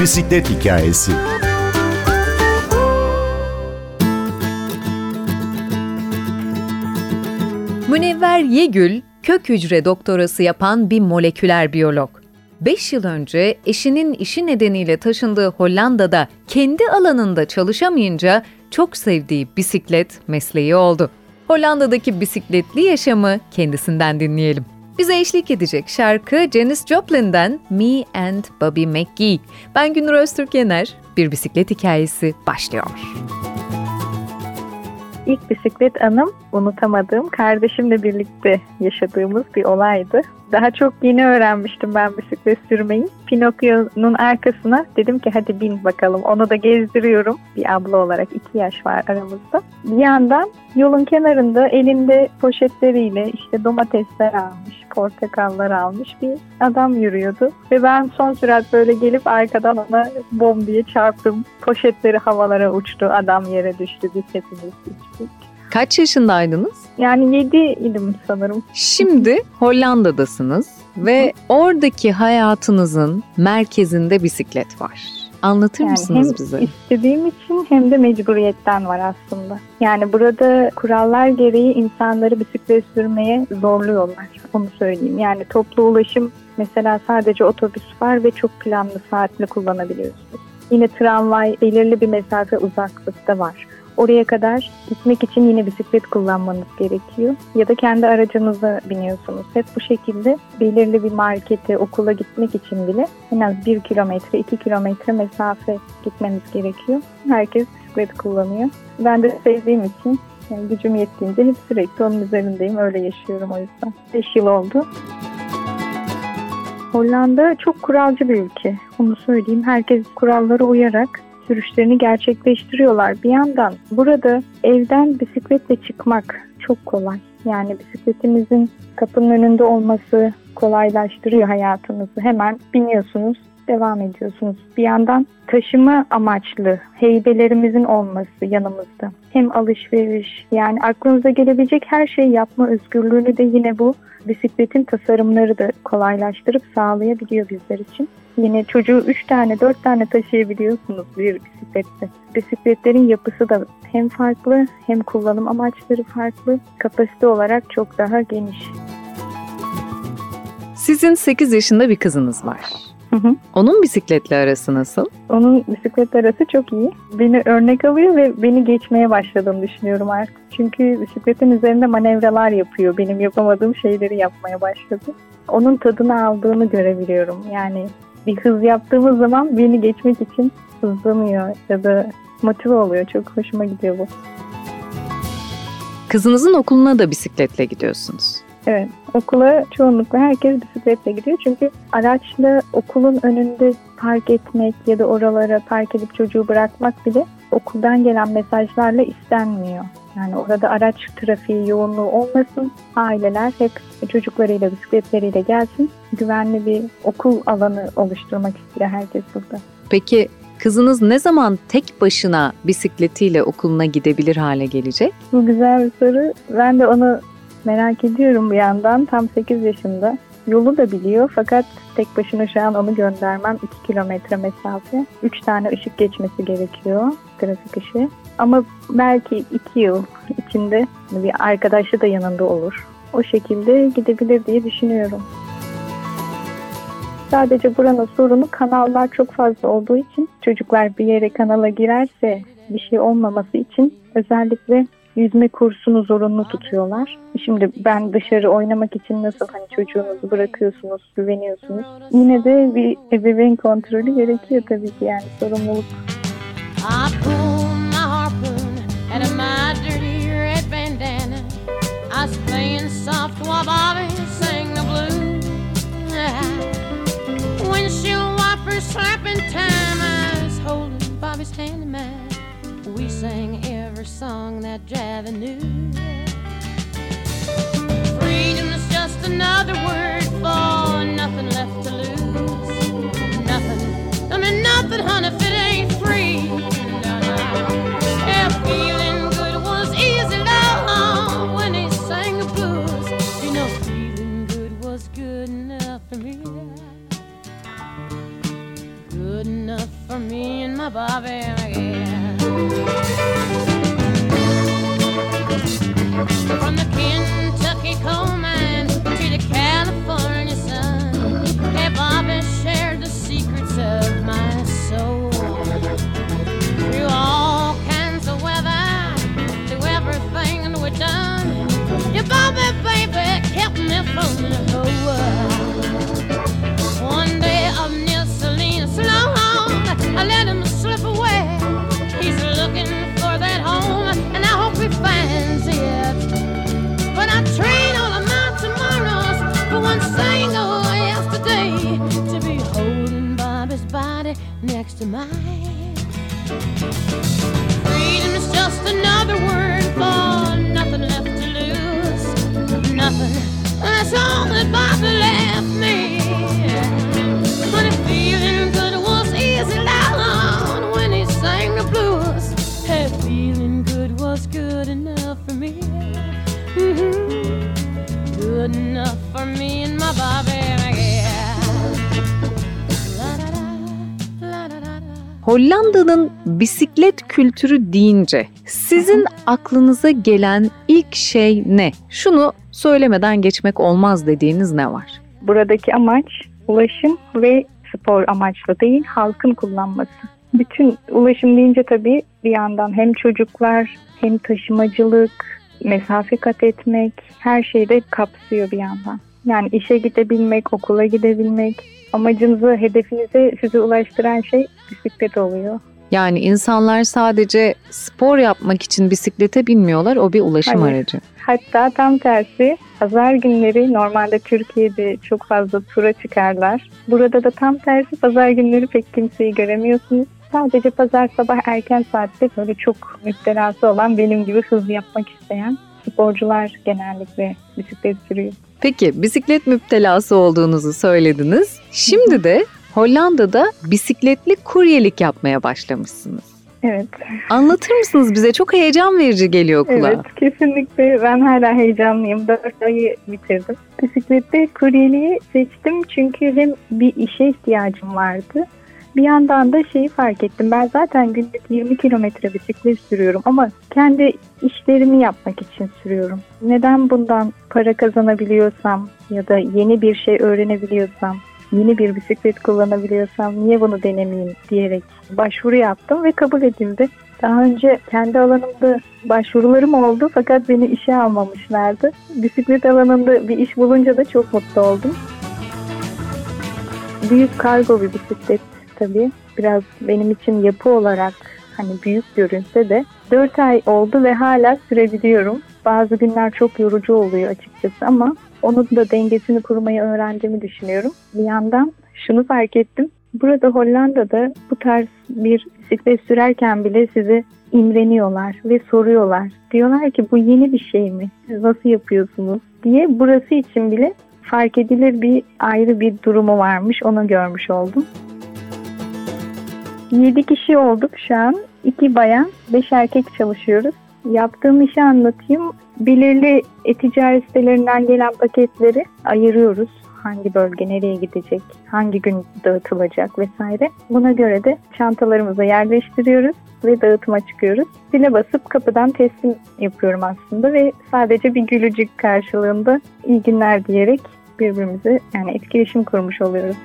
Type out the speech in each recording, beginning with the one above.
Bisiklet hikayesi. Münevver Yegül, kök hücre doktorası yapan bir moleküler biyolog. 5 yıl önce eşinin işi nedeniyle taşındığı Hollanda'da kendi alanında çalışamayınca çok sevdiği bisiklet mesleği oldu. Hollanda'daki bisikletli yaşamı kendisinden dinleyelim. Bize eşlik edecek şarkı Janis Joplin'den Me and Bobby McGee. Ben Günür Öztürk Yener. Bir bisiklet hikayesi başlıyor. İlk bisiklet anım unutamadığım kardeşimle birlikte yaşadığımız bir olaydı. Daha çok yeni öğrenmiştim ben bisiklet sürmeyi. Pinokyo'nun arkasına dedim ki hadi bin bakalım. Onu da gezdiriyorum. Bir abla olarak iki yaş var aramızda. Bir yandan yolun kenarında elinde poşetleriyle işte domatesler almış, portakallar almış bir adam yürüyordu. Ve ben son sürat böyle gelip arkadan ona bom diye çarptım. Poşetleri havalara uçtu, adam yere düştü, biz hepimiz düştük. Kaç yaşındaydınız? Yani 7 idim sanırım. Şimdi Hollanda'dasınız ve oradaki hayatınızın merkezinde bisiklet var. Anlatır Yani mısınız hem bize? istediğim için hem de mecburiyetten var aslında. Yani burada kurallar gereği insanları bisiklet sürmeye zorluyorlar. Onu söyleyeyim. Yani toplu ulaşım mesela sadece otobüs var ve çok planlı saatli kullanabiliyorsunuz. Yine tramvay belirli bir mesafe uzaklıkta var. Oraya kadar gitmek için yine bisiklet kullanmanız gerekiyor. Ya da kendi aracınıza biniyorsunuz. Hep bu şekilde belirli bir markete, okula gitmek için bile en az 1 kilometre, 2 kilometre mesafe gitmeniz gerekiyor. Herkes bisiklet kullanıyor. Ben de sevdiğim için yani gücüm yettiğince hep sürekli onun üzerindeyim. Öyle yaşıyorum o yüzden. 5 yıl oldu. Hollanda çok kuralcı bir ülke. Onu söyleyeyim. Herkes kurallara uyarak sürüşlerini gerçekleştiriyorlar. Bir yandan burada evden bisikletle çıkmak çok kolay. Yani bisikletinizin kapının önünde olması kolaylaştırıyor hayatınızı. Hemen biniyorsunuz, devam ediyorsunuz. Bir yandan taşıma amaçlı heybelerimizin olması yanımızda. Hem alışveriş yani aklınıza gelebilecek her şeyi yapma özgürlüğünü de yine bu bisikletin tasarımları da kolaylaştırıp sağlayabiliyor bizler için. Yine çocuğu 3 tane 4 tane taşıyabiliyorsunuz bir bisiklette. Bisikletlerin yapısı da hem farklı hem kullanım amaçları farklı. Kapasite olarak çok daha geniş. Sizin 8 yaşında bir kızınız var. Hı hı. Onun bisikletle arası nasıl? Onun bisiklet arası çok iyi. Beni örnek alıyor ve beni geçmeye başladığını düşünüyorum artık. Çünkü bisikletin üzerinde manevralar yapıyor. Benim yapamadığım şeyleri yapmaya başladı. Onun tadını aldığını görebiliyorum. Yani bir hız yaptığımız zaman beni geçmek için hızlanıyor ya da motive oluyor. Çok hoşuma gidiyor bu. Kızınızın okuluna da bisikletle gidiyorsunuz. Evet, okula çoğunlukla herkes bisikletle gidiyor. Çünkü araçla okulun önünde park etmek ya da oralara park edip çocuğu bırakmak bile okuldan gelen mesajlarla istenmiyor. Yani orada araç trafiği yoğunluğu olmasın, aileler hep çocuklarıyla, bisikletleriyle gelsin. Güvenli bir okul alanı oluşturmak istiyor herkes burada. Peki kızınız ne zaman tek başına bisikletiyle okuluna gidebilir hale gelecek? Bu güzel bir soru. Ben de onu merak ediyorum bir yandan. Tam 8 yaşında. Yolu da biliyor fakat tek başına şu an onu göndermem 2 kilometre mesafe. 3 tane ışık geçmesi gerekiyor. Trafik ışığı. Ama belki 2 yıl içinde bir arkadaşı da yanında olur. O şekilde gidebilir diye düşünüyorum. Sadece buranın sorunu kanallar çok fazla olduğu için çocuklar bir yere kanala girerse bir şey olmaması için özellikle yüzme kursunu zorunlu tutuyorlar. Şimdi ben dışarı oynamak için nasıl hani çocuğunuzu bırakıyorsunuz, güveniyorsunuz. Yine de bir ebeveyn kontrolü gerekiyor tabii ki yani sorumluluk. I pulled my harpoon out of my dirty red bandana. I was playing soft while Bobby sang the blues. Windshield wipers slapping time. I was holding Bobby's hand in mine. We sang every song that Javi knew. Freedom's just another word for nothing left to lose. Nothing, I mean nothing, honey, if it ain't free. Feeling good was easy, love, when he sang the blues. You know, feeling good was good enough for me. Good enough mine. Bye. Freedom is just another word for nothing left to lose. Nothing. That's all that Bobby left me. But feeling good was easy down when he sang the blues. Hey, feeling good was good enough for me. Mm-hmm. Good enough for me and my Bobby. Hollanda'nın bisiklet kültürü deyince sizin aklınıza gelen ilk şey ne? Şunu söylemeden geçmek olmaz dediğiniz ne var? Buradaki amaç ulaşım ve spor amaçlı değil, halkın kullanması. Bütün ulaşım deyince tabii bir yandan hem çocuklar hem taşımacılık, mesafe kat etmek her şeyi de kapsıyor bir yandan. Yani işe gidebilmek, okula gidebilmek, amacınızı, hedefinize sizi ulaştıran şey bisiklet oluyor. Yani insanlar sadece spor yapmak için bisiklete binmiyorlar, o bir ulaşım Hayır. aracı. Hatta tam tersi pazar günleri normalde Türkiye'de çok fazla tura çıkarlar. Burada da tam tersi pazar günleri pek kimseyi göremiyorsunuz. Sadece pazar sabah erken saatte böyle çok müptelası olan benim gibi hız yapmak isteyen sporcular genellikle bisiklet sürüyor. Peki bisiklet müptelası olduğunuzu söylediniz. Şimdi de Hollanda'da bisikletli kuryelik yapmaya başlamışsınız. Evet, Anlatır mısınız bize? Çok heyecan verici geliyor kulağa. evet kesinlikle ben hala heyecanlıyım. 4 ayı bitirdim. Bisiklette kuryeliği seçtim çünkü hem bir işe ihtiyacım vardı. Bir yandan da şeyi fark ettim. Ben zaten günlük 20 kilometre bisiklet sürüyorum ama kendi işlerimi yapmak için sürüyorum. Neden bundan para kazanabiliyorsam ya da yeni bir şey öğrenebiliyorsam, yeni bir bisiklet kullanabiliyorsam niye bunu denemeyeyim diyerek başvuru yaptım ve kabul edildi. Daha önce kendi alanımda başvurularım oldu fakat beni işe almamışlardı. Bisiklet alanında bir iş bulunca da çok mutlu oldum. Büyük kargo bir bisiklet tabii. Biraz benim için yapı olarak hani büyük görünse de 4 ay oldu ve hala sürebiliyorum. Bazı günler çok yorucu oluyor açıkçası ama onun da dengesini kurmayı öğrendiğimi düşünüyorum. Bir yandan şunu fark ettim. Burada Hollanda'da bu tarz bir bisiklet sürerken bile sizi imreniyorlar ve soruyorlar. Diyorlar ki bu yeni bir şey mi? Siz nasıl yapıyorsunuz? diye burası için bile fark edilir bir ayrı bir durumu varmış. Onu görmüş oldum. 7 kişi olduk şu an. 2 bayan, 5 erkek çalışıyoruz. Yaptığım işi anlatayım. Belirli e-ticaret sitelerinden gelen paketleri ayırıyoruz. Hangi bölge nereye gidecek, hangi gün dağıtılacak vesaire. Buna göre de çantalarımıza yerleştiriyoruz ve dağıtıma çıkıyoruz. Zile basıp kapıdan teslim yapıyorum aslında ve sadece bir gülücük karşılığında iyi günler diyerek birbirimize yani etkileşim kurmuş oluyoruz.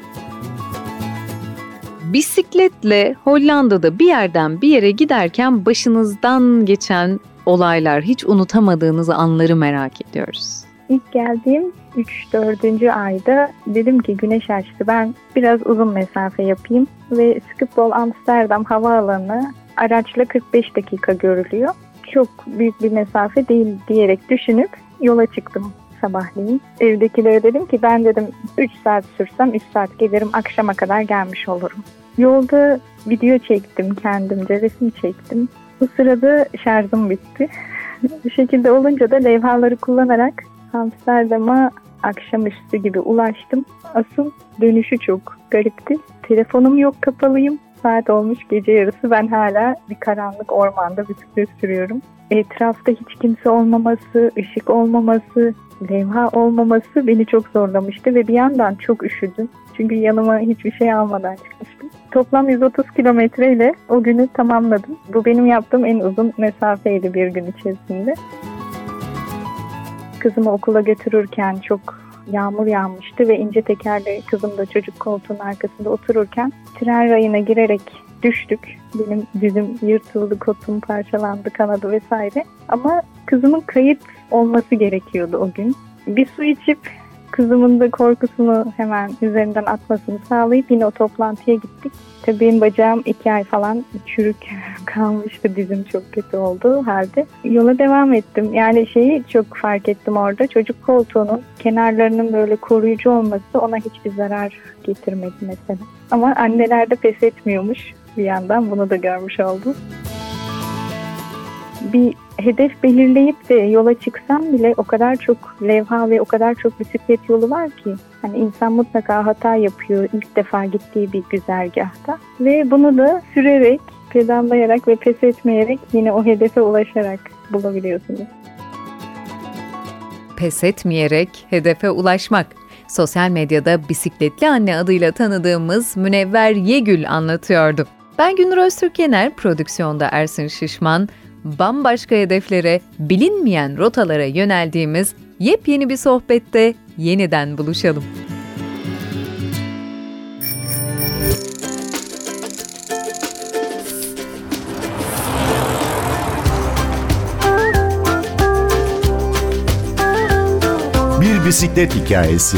Bisikletle Hollanda'da bir yerden bir yere giderken başınızdan geçen olaylar, hiç unutamadığınız anları merak ediyoruz. İlk geldiğim 3-4. ayda dedim ki güneş açtı. Ben biraz uzun mesafe yapayım ve Schiphol Amsterdam havaalanı araçla 45 dakika görülüyor. Çok büyük bir mesafe değil diyerek düşünüp yola çıktım sabahleyin. Evdekilere dedim ki ben dedim 3 saat sürsem 3 saat gelirim akşama kadar gelmiş olurum. Yolda video çektim kendimce, resim çektim. Bu sırada şarjım bitti. Bu şekilde olunca da levhaları kullanarak Amsterdam'a akşamüstü gibi ulaştım. Asıl dönüşü çok garipti. Telefonum yok kapalıyım. Saat olmuş gece yarısı ben hala bir karanlık ormanda bisiklet sürüyorum. Etrafta hiç kimse olmaması, ışık olmaması, levha olmaması beni çok zorlamıştı ve bir yandan çok üşüdüm. Çünkü yanıma hiçbir şey almadan çıkmıştım. Toplam 130 kilometre ile o günü tamamladım. Bu benim yaptığım en uzun mesafeydi bir gün içerisinde. Kızımı okula götürürken çok yağmur yağmıştı ve ince tekerle kızım da çocuk koltuğun arkasında otururken tren rayına girerek düştük. Benim dizim yırtıldı, kotum parçalandı, kanadı vesaire. Ama kızımın kayıp olması gerekiyordu o gün. Bir su içip kızımın da korkusunu hemen üzerinden atmasını sağlayıp yine o toplantıya gittik. Tabii benim bacağım iki ay falan çürük kalmıştı. Dizim çok kötü olduğu halde. Yola devam ettim. Yani şeyi çok fark ettim orada. Çocuk koltuğunun kenarlarının böyle koruyucu olması ona hiçbir zarar getirmedi mesela. Ama anneler de pes etmiyormuş. Bir yandan bunu da görmüş oldum. Bir hedef belirleyip de yola çıksam bile o kadar çok levha ve o kadar çok bisiklet yolu var ki hani insan mutlaka hata yapıyor ilk defa gittiği bir güzergahta ve bunu da sürerek, pedallayarak ve pes etmeyerek yine o hedefe ulaşarak bulabiliyorsunuz. Pes etmeyerek hedefe ulaşmak. Sosyal medyada bisikletli anne adıyla tanıdığımız Münevver Yegül anlatıyordu. Ben Günür Öztürk prodüksiyonda Ersin Şişman, bambaşka hedeflere, bilinmeyen rotalara yöneldiğimiz yepyeni bir sohbette yeniden buluşalım. Bir bisiklet hikayesi.